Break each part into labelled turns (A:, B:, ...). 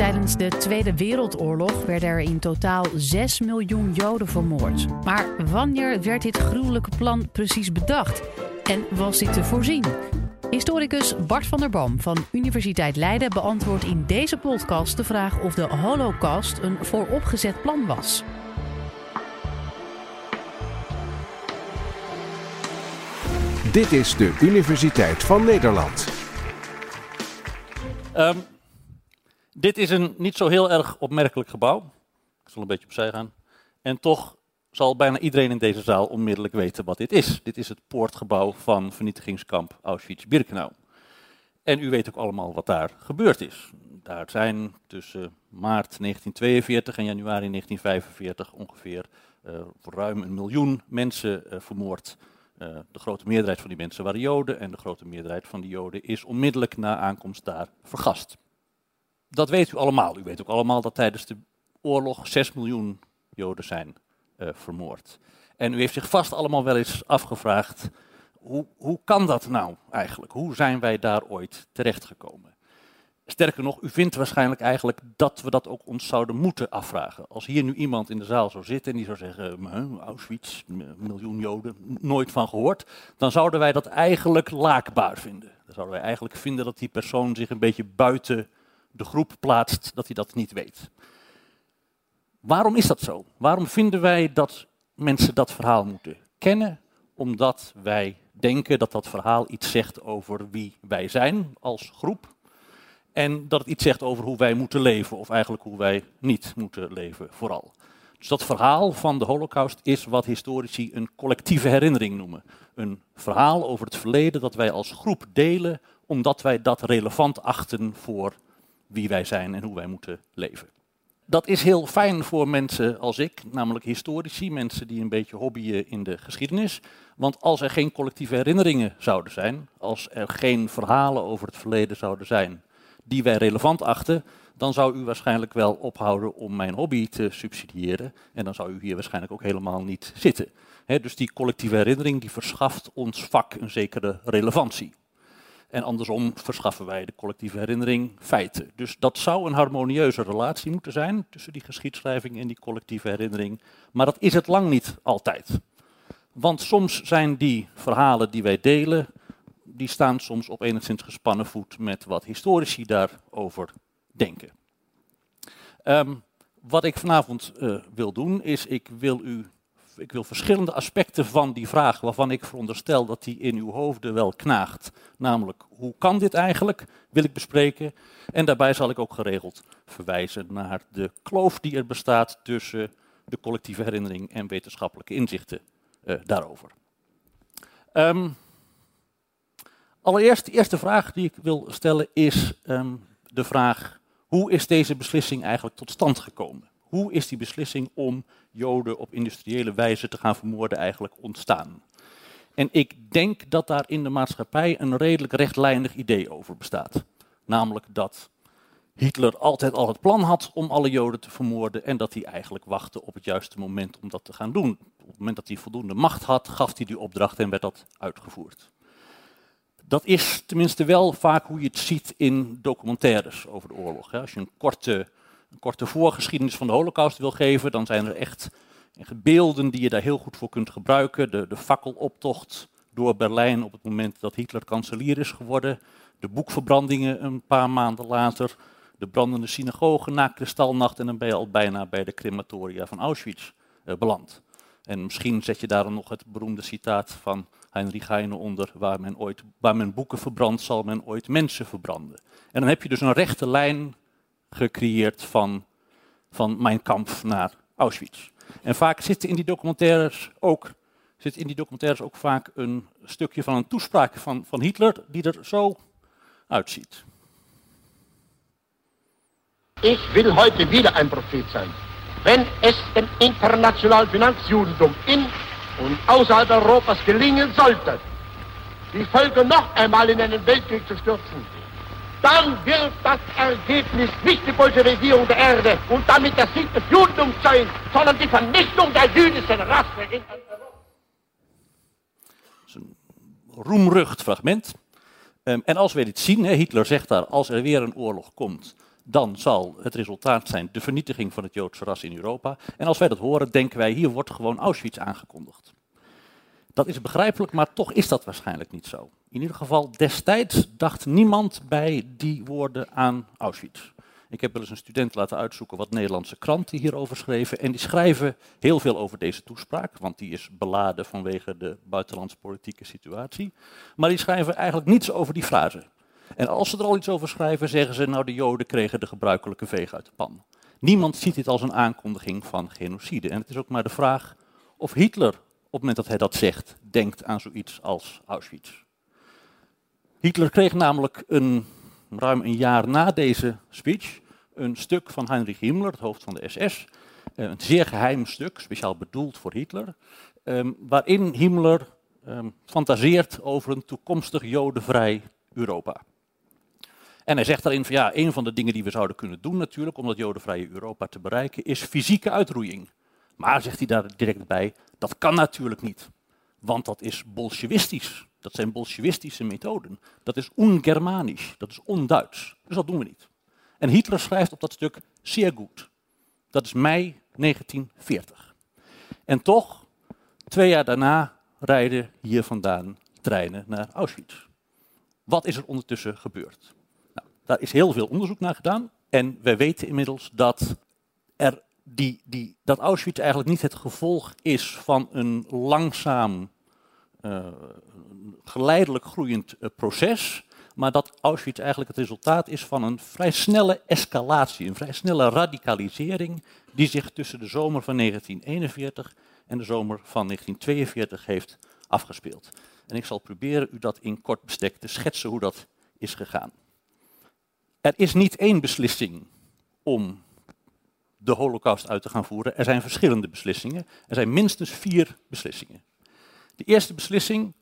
A: Tijdens de Tweede Wereldoorlog werden er in totaal 6 miljoen Joden vermoord. Maar wanneer werd dit gruwelijke plan precies bedacht? En was dit te voorzien? Historicus Bart van der Boom van Universiteit Leiden beantwoordt in deze podcast de vraag of de Holocaust een vooropgezet plan was.
B: Dit is de Universiteit van Nederland.
C: Ehm, dit is een niet zo heel erg opmerkelijk gebouw. Ik zal een beetje opzij gaan. En toch zal bijna iedereen in deze zaal onmiddellijk weten wat dit is. Dit is het poortgebouw van vernietigingskamp Auschwitz-Birkenau. En u weet ook allemaal wat daar gebeurd is. Daar zijn tussen maart 1942 en januari 1945 ongeveer uh, ruim een miljoen mensen uh, vermoord. Uh, de grote meerderheid van die mensen waren Joden en de grote meerderheid van die Joden is onmiddellijk na aankomst daar vergast. Dat weet u allemaal. U weet ook allemaal dat tijdens de oorlog 6 miljoen Joden zijn uh, vermoord. En u heeft zich vast allemaal wel eens afgevraagd, hoe, hoe kan dat nou eigenlijk? Hoe zijn wij daar ooit terechtgekomen? Sterker nog, u vindt waarschijnlijk eigenlijk dat we dat ook ons zouden moeten afvragen. Als hier nu iemand in de zaal zou zitten en die zou zeggen, Auschwitz, miljoen Joden, nooit van gehoord, dan zouden wij dat eigenlijk laakbaar vinden. Dan zouden wij eigenlijk vinden dat die persoon zich een beetje buiten de groep plaatst, dat hij dat niet weet. Waarom is dat zo? Waarom vinden wij dat mensen dat verhaal moeten kennen? Omdat wij denken dat dat verhaal iets zegt over wie wij zijn als groep. En dat het iets zegt over hoe wij moeten leven, of eigenlijk hoe wij niet moeten leven, vooral. Dus dat verhaal van de Holocaust is wat historici een collectieve herinnering noemen. Een verhaal over het verleden dat wij als groep delen, omdat wij dat relevant achten voor wie wij zijn en hoe wij moeten leven. Dat is heel fijn voor mensen als ik, namelijk historici, mensen die een beetje hobbyen in de geschiedenis. Want als er geen collectieve herinneringen zouden zijn, als er geen verhalen over het verleden zouden zijn die wij relevant achten, dan zou u waarschijnlijk wel ophouden om mijn hobby te subsidiëren. En dan zou u hier waarschijnlijk ook helemaal niet zitten. dus die collectieve herinnering die verschaft ons vak een zekere relevantie. En andersom verschaffen wij de collectieve herinnering feiten. Dus dat zou een harmonieuze relatie moeten zijn tussen die geschiedschrijving en die collectieve herinnering. Maar dat is het lang niet altijd. Want soms zijn die verhalen die wij delen, die staan soms op enigszins gespannen voet met wat historici daarover denken. Um, wat ik vanavond uh, wil doen, is ik wil u ik wil verschillende aspecten van die vraag, waarvan ik veronderstel dat die in uw hoofden wel knaagt. Namelijk, hoe kan dit eigenlijk, wil ik bespreken. En daarbij zal ik ook geregeld verwijzen naar de kloof die er bestaat tussen de collectieve herinnering en wetenschappelijke inzichten uh, daarover. Um, allereerst, de eerste vraag die ik wil stellen is um, de vraag, hoe is deze beslissing eigenlijk tot stand gekomen? Hoe is die beslissing om Joden op industriële wijze te gaan vermoorden eigenlijk ontstaan? En ik denk dat daar in de maatschappij een redelijk rechtlijnig idee over bestaat. Namelijk dat Hitler altijd al het plan had om alle Joden te vermoorden en dat hij eigenlijk wachtte op het juiste moment om dat te gaan doen. Op het moment dat hij voldoende macht had, gaf hij die opdracht en werd dat uitgevoerd. Dat is tenminste wel vaak hoe je het ziet in documentaires over de oorlog. Als je een korte een korte voorgeschiedenis van de Holocaust wil geven, dan zijn er echt beelden die je daar heel goed voor kunt gebruiken. De, de fakkeloptocht door Berlijn op het moment dat Hitler kanselier is geworden. De boekverbrandingen een paar maanden later. De brandende synagogen na kristalnacht. En dan ben je al bijna bij de crematoria van Auschwitz eh, beland. En misschien zet je daar dan nog het beroemde citaat van Heinrich Heine onder. Waar men, ooit, waar men boeken verbrandt, zal men ooit mensen verbranden. En dan heb je dus een rechte lijn gecreëerd van, van Mijn Kamp naar Auschwitz. En vaak zit in die documentaires ook, zit in die documentaires ook vaak een stukje van een toespraak van, van Hitler die er zo uitziet.
D: Ich will heute wieder ein Prophet sein. Wenn es dem internationalen Finanzjudentum in und außerhalb Europas gelingen sollte, die Völker noch einmal in einen Weltkrieg zu stürzen, dann wird das Ergebnis nicht die Bolschewisierung der Erde und damit der Sieg des Judentums sein, sondern die Vernichtung der jüdischen Rasse in
C: een roemrucht fragment. Um, en als wij dit zien, Hitler zegt daar, als er weer een oorlog komt, dan zal het resultaat zijn de vernietiging van het Joodse ras in Europa. En als wij dat horen, denken wij, hier wordt gewoon Auschwitz aangekondigd. Dat is begrijpelijk, maar toch is dat waarschijnlijk niet zo. In ieder geval, destijds dacht niemand bij die woorden aan Auschwitz. Ik heb wel eens een student laten uitzoeken wat Nederlandse kranten hierover schreven. En die schrijven heel veel over deze toespraak, want die is beladen vanwege de buitenlandse politieke situatie. Maar die schrijven eigenlijk niets over die frase. En als ze er al iets over schrijven, zeggen ze, nou de Joden kregen de gebruikelijke veeg uit de pan. Niemand ziet dit als een aankondiging van genocide. En het is ook maar de vraag of Hitler, op het moment dat hij dat zegt, denkt aan zoiets als Auschwitz. Hitler kreeg namelijk een, ruim een jaar na deze speech een stuk van Heinrich Himmler, het hoofd van de SS, eh, een zeer geheim stuk, speciaal bedoeld voor Hitler, ehm, waarin Himmler um, fantaseert over een toekomstig jodenvrij Europa. En hij zegt daarin van ja, een van de dingen die we zouden kunnen doen natuurlijk om dat jodenvrije Europa te bereiken is fysieke uitroeiing. Maar zegt hij daar direct bij, dat kan natuurlijk niet, want dat is bolsjewistisch. Dat zijn bolsjewistische methoden. Dat is ongermanisch, dat is onduits. Dus dat doen we niet. En Hitler schrijft op dat stuk zeer goed. Dat is mei 1940. En toch, twee jaar daarna rijden hier vandaan treinen naar Auschwitz. Wat is er ondertussen gebeurd? Nou, daar is heel veel onderzoek naar gedaan. En wij weten inmiddels dat, er die, die, dat Auschwitz eigenlijk niet het gevolg is van een langzaam, uh, geleidelijk groeiend uh, proces maar dat Auschwitz eigenlijk het resultaat is van een vrij snelle escalatie, een vrij snelle radicalisering die zich tussen de zomer van 1941 en de zomer van 1942 heeft afgespeeld. En ik zal proberen u dat in kort bestek te schetsen hoe dat is gegaan. Er is niet één beslissing om de holocaust uit te gaan voeren. Er zijn verschillende beslissingen. Er zijn minstens vier beslissingen. De eerste beslissing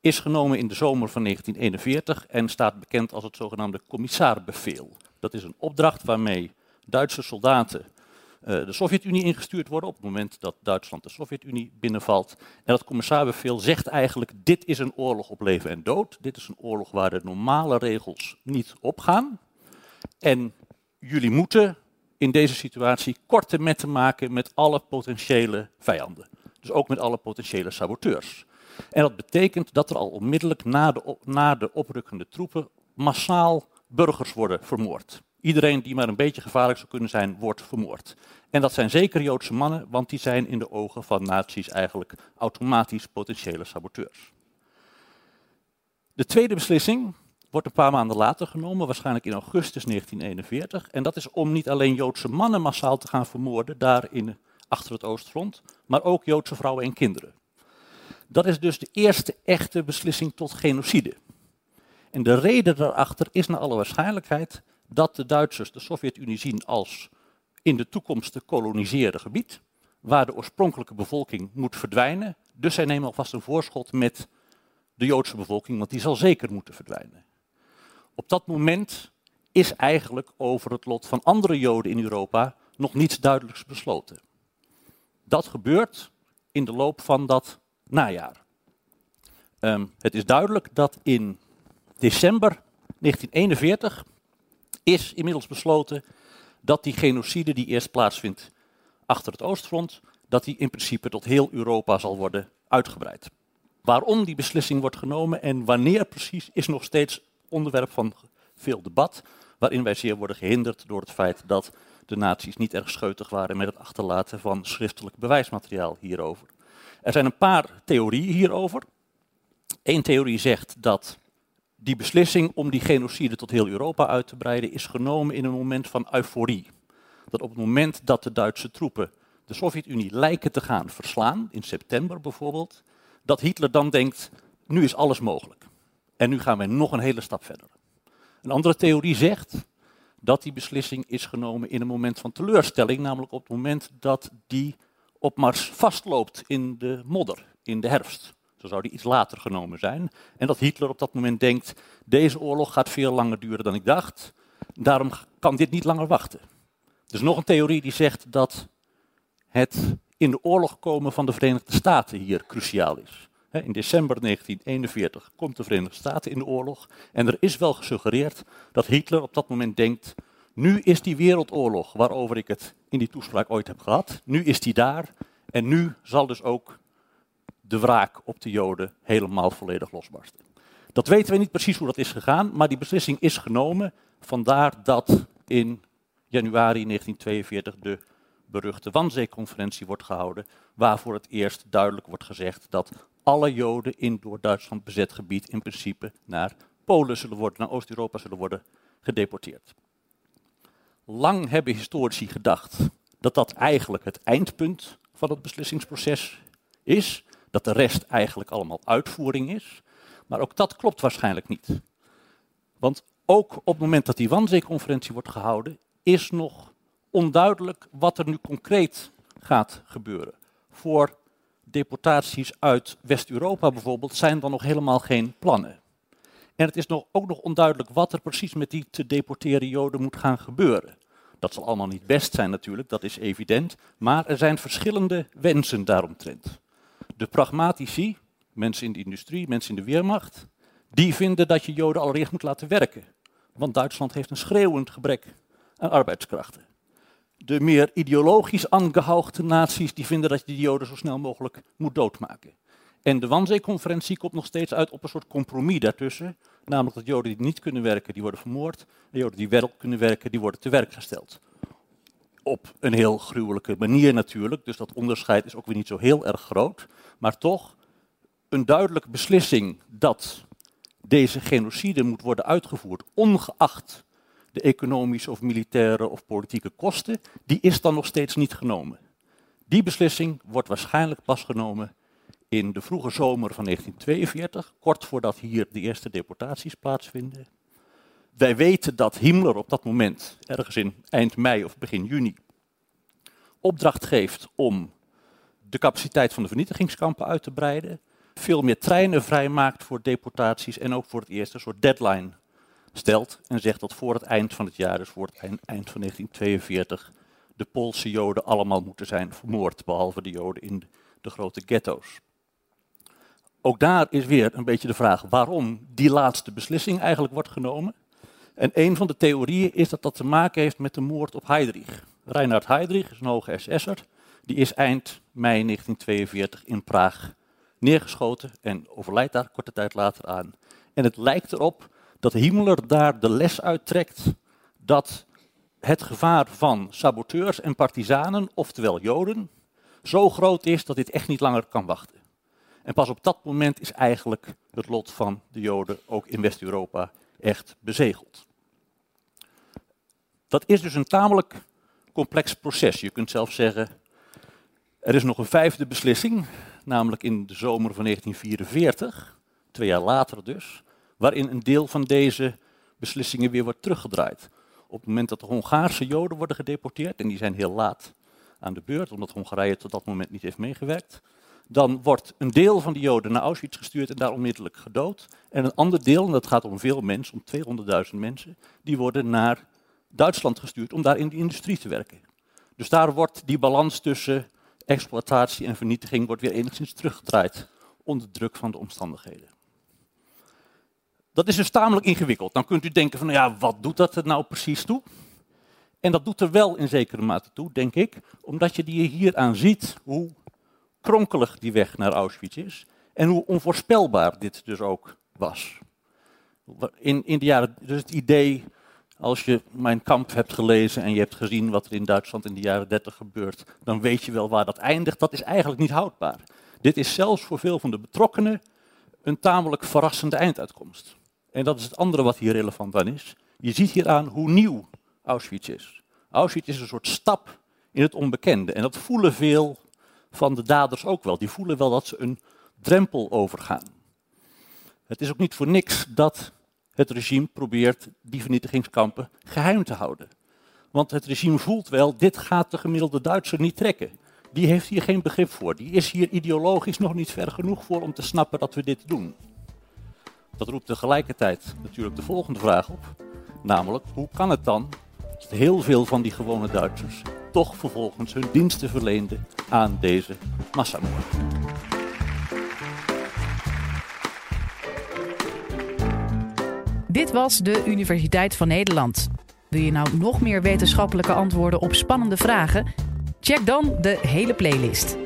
C: is genomen in de zomer van 1941 en staat bekend als het zogenaamde commissarbevel. Dat is een opdracht waarmee Duitse soldaten uh, de Sovjet-Unie ingestuurd worden op het moment dat Duitsland de Sovjet-Unie binnenvalt. En dat commissarbevel zegt eigenlijk, dit is een oorlog op leven en dood. Dit is een oorlog waar de normale regels niet opgaan. En jullie moeten in deze situatie korte metten maken met alle potentiële vijanden. Dus ook met alle potentiële saboteurs. En dat betekent dat er al onmiddellijk na de, na de oprukkende troepen massaal burgers worden vermoord. Iedereen die maar een beetje gevaarlijk zou kunnen zijn, wordt vermoord. En dat zijn zeker Joodse mannen, want die zijn in de ogen van nazi's eigenlijk automatisch potentiële saboteurs. De tweede beslissing wordt een paar maanden later genomen, waarschijnlijk in augustus 1941. En dat is om niet alleen Joodse mannen massaal te gaan vermoorden, daar in, achter het Oostfront, maar ook Joodse vrouwen en kinderen. Dat is dus de eerste echte beslissing tot genocide. En de reden daarachter is naar alle waarschijnlijkheid dat de Duitsers de Sovjet-Unie zien als in de toekomst te koloniseren gebied, waar de oorspronkelijke bevolking moet verdwijnen. Dus zij nemen alvast een voorschot met de Joodse bevolking, want die zal zeker moeten verdwijnen. Op dat moment is eigenlijk over het lot van andere Joden in Europa nog niets duidelijks besloten. Dat gebeurt in de loop van dat najaar. Um, het is duidelijk dat in december 1941 is inmiddels besloten dat die genocide die eerst plaatsvindt achter het Oostfront, dat die in principe tot heel Europa zal worden uitgebreid. Waarom die beslissing wordt genomen en wanneer precies is nog steeds onderwerp van veel debat, waarin wij zeer worden gehinderd door het feit dat de naties niet erg scheutig waren met het achterlaten van schriftelijk bewijsmateriaal hierover. Er zijn een paar theorieën hierover. Eén theorie zegt dat die beslissing om die genocide tot heel Europa uit te breiden is genomen in een moment van euforie. Dat op het moment dat de Duitse troepen de Sovjet-Unie lijken te gaan verslaan, in september bijvoorbeeld, dat Hitler dan denkt, nu is alles mogelijk. En nu gaan wij nog een hele stap verder. Een andere theorie zegt dat die beslissing is genomen in een moment van teleurstelling, namelijk op het moment dat die op Mars vastloopt in de modder, in de herfst. Zo zou die iets later genomen zijn. En dat Hitler op dat moment denkt, deze oorlog gaat veel langer duren dan ik dacht, daarom kan dit niet langer wachten. Er is nog een theorie die zegt dat het in de oorlog komen van de Verenigde Staten hier cruciaal is. In december 1941 komt de Verenigde Staten in de oorlog en er is wel gesuggereerd dat Hitler op dat moment denkt, Nu is die wereldoorlog, waarover ik het in die toespraak ooit heb gehad, nu is die daar. En nu zal dus ook de wraak op de Joden helemaal volledig losbarsten. Dat weten we niet precies hoe dat is gegaan, maar die beslissing is genomen. Vandaar dat in januari 1942 de beruchte Wannsee-conferentie wordt gehouden, waarvoor het eerst duidelijk wordt gezegd dat alle Joden in door Duitsland bezet gebied in principe naar Polen zullen worden, naar Oost-Europa zullen worden gedeporteerd. Lang hebben historici gedacht dat dat eigenlijk het eindpunt van het beslissingsproces is, dat de rest eigenlijk allemaal uitvoering is. Maar ook dat klopt waarschijnlijk niet. Want ook op het moment dat die Wannsee-conferentie wordt gehouden, is nog onduidelijk wat er nu concreet gaat gebeuren. Voor deportaties uit West-Europa bijvoorbeeld zijn dan nog helemaal geen plannen. En het is nog, ook nog onduidelijk wat er precies met die te deporteren Joden moet gaan gebeuren. Dat zal allemaal niet best zijn natuurlijk, dat is evident. Maar er zijn verschillende wensen daaromtrent. De pragmatici, mensen in de industrie, mensen in de weermacht, die vinden dat je Joden allereerst moet laten werken. Want Duitsland heeft een schreeuwend gebrek aan arbeidskrachten. De meer ideologisch aangehoogde naties die vinden dat je de Joden zo snel mogelijk moet doodmaken. En de Wannsee-conferentie komt nog steeds uit op een soort compromis daartussen. Namelijk dat Joden die niet kunnen werken, die worden vermoord. En Joden die wel kunnen werken, die worden te werk gesteld. Op een heel gruwelijke manier natuurlijk, dus dat onderscheid is ook weer niet zo heel erg groot. Maar toch een duidelijke beslissing dat deze genocide moet worden uitgevoerd, ongeacht de economische of militaire of politieke kosten, die is dan nog steeds niet genomen. Die beslissing wordt waarschijnlijk pas genomen in de vroege zomer van 1942, kort voordat hier de eerste deportaties plaatsvinden. Wij weten dat Himmler op dat moment, ergens in eind mei of begin juni, opdracht geeft om de capaciteit van de vernietigingskampen uit te breiden, veel meer treinen vrijmaakt voor deportaties en ook voor het eerst een soort deadline stelt en zegt dat voor het eind van het jaar, dus voor het eind van 1942, de Poolse Joden allemaal moeten zijn vermoord, behalve de Joden in de grote ghetto's. Ook daar is weer een beetje de vraag waarom die laatste beslissing eigenlijk wordt genomen. En een van de theorieën is dat dat te maken heeft met de moord op Heydrich. Reinhard Heydrich is een hoge SS'er. Die is eind mei 1942 in Praag neergeschoten en overlijdt daar korte tijd later aan. En het lijkt erop dat Himmler daar de les uittrekt dat het gevaar van saboteurs en partizanen, oftewel Joden, zo groot is dat dit echt niet langer kan wachten. En pas op dat moment is eigenlijk het lot van de Joden ook in West-Europa echt bezegeld. Dat is dus een tamelijk complex proces. Je kunt zelfs zeggen, er is nog een vijfde beslissing, namelijk in de zomer van 1944, twee jaar later dus, waarin een deel van deze beslissingen weer wordt teruggedraaid. Op het moment dat de Hongaarse Joden worden gedeporteerd, en die zijn heel laat aan de beurt, omdat Hongarije tot dat moment niet heeft meegewerkt, dan wordt een deel van die Joden naar Auschwitz gestuurd en daar onmiddellijk gedood. En een ander deel, en dat gaat om veel mensen, om 200.000 mensen, die worden naar Duitsland gestuurd om daar in de industrie te werken. Dus daar wordt die balans tussen exploitatie en vernietiging wordt weer enigszins teruggedraaid onder druk van de omstandigheden. Dat is dus tamelijk ingewikkeld. Dan kunt u denken van, ja, wat doet dat er nou precies toe? En dat doet er wel in zekere mate toe, denk ik, omdat je die hier aan ziet hoe kronkelig die weg naar Auschwitz is en hoe onvoorspelbaar dit dus ook was. In, in de jaren, dus het idee, als je mijn kamp hebt gelezen en je hebt gezien wat er in Duitsland in de jaren 30 gebeurt, dan weet je wel waar dat eindigt. Dat is eigenlijk niet houdbaar. Dit is zelfs voor veel van de betrokkenen een tamelijk verrassende einduitkomst. En dat is het andere wat hier relevant aan is. Je ziet hier aan hoe nieuw Auschwitz is. Auschwitz is een soort stap in het onbekende. En dat voelen veel van de daders ook wel. Die voelen wel dat ze een drempel overgaan. Het is ook niet voor niks dat het regime probeert die vernietigingskampen geheim te houden. Want het regime voelt wel, dit gaat de gemiddelde Duitser niet trekken. Die heeft hier geen begrip voor. Die is hier ideologisch nog niet ver genoeg voor om te snappen dat we dit doen. Dat roept tegelijkertijd natuurlijk de volgende vraag op. Namelijk, hoe kan het dan dat heel veel van die gewone Duitsers toch vervolgens hun diensten verleenden aan deze massamoord?
A: Dit was de Universiteit van Nederland. Wil je nou nog meer wetenschappelijke antwoorden op spannende vragen? Check dan de hele playlist.